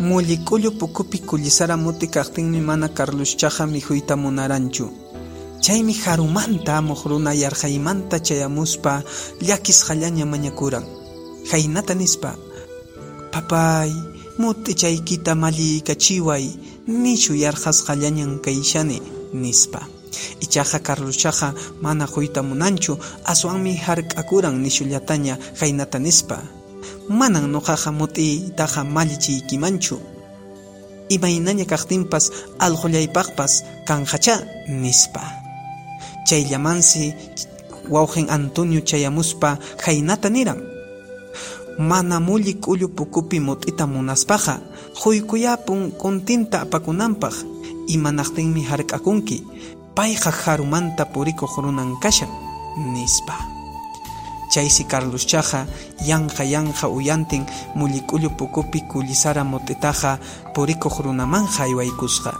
Mulli k'ullu pukupi kullisara muti kaqtinmi mana Carloschaqa mikhuyta munaranchu. Chaymi harumanta amuq runa yarhaymanta chayamuspa llakisqallaña mañakuran. Haynata nispa, papay, muti chaykita malliikachiway, nishu yarhasqallañan kayshani, nispa. Ichaqa Carloschaqa mana quyta munanchu, aswanmi hark'akuran nishullataña haynata nispa. Manan nuqaqa mut'iytaqa mallichiykimanchu. Imaynaña kaqtinpas allqullaypaqpas kanqachá nispa. Chayllamansi wawqin Antonio chayamuspa haynata niran. Mana mulli k'ullu pukupi mut'ita munaspaqa quykuyapun kuntinta apakunanpaq imanaqtinmi hark'akunki payqa harumanta purikuq runan kashan nispa. Chaysi Carloschaqa yanqa yanqa uyantin mulli k'ullu pukupi kullisara mut'itaqa purikuq runamanja aywaykusqa.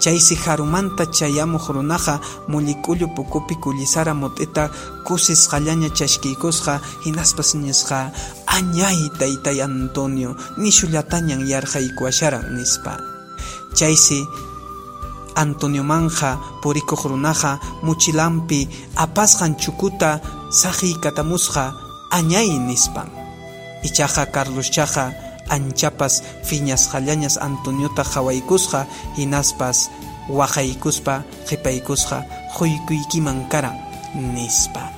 Chaysi harumanta chayamuq runaqa mulli k'ullu pukupi kullisara mut'ita kusisqallaña chaskiykusqa hinaspas nisqa añay taytay Antonio nishullatañan yarqaykuwasharan nispa. Chaysi Antoniomanja purikuq runaqa muchilanpi apasqan chukuta saqiykatamusqa añay nispan. Ichaqa Carloschaqa anchapas phiñasqallañas Antoniota qhawaykusqa hinaspas waqaykuspa qhipaykusqa quykuykiman karan nispa.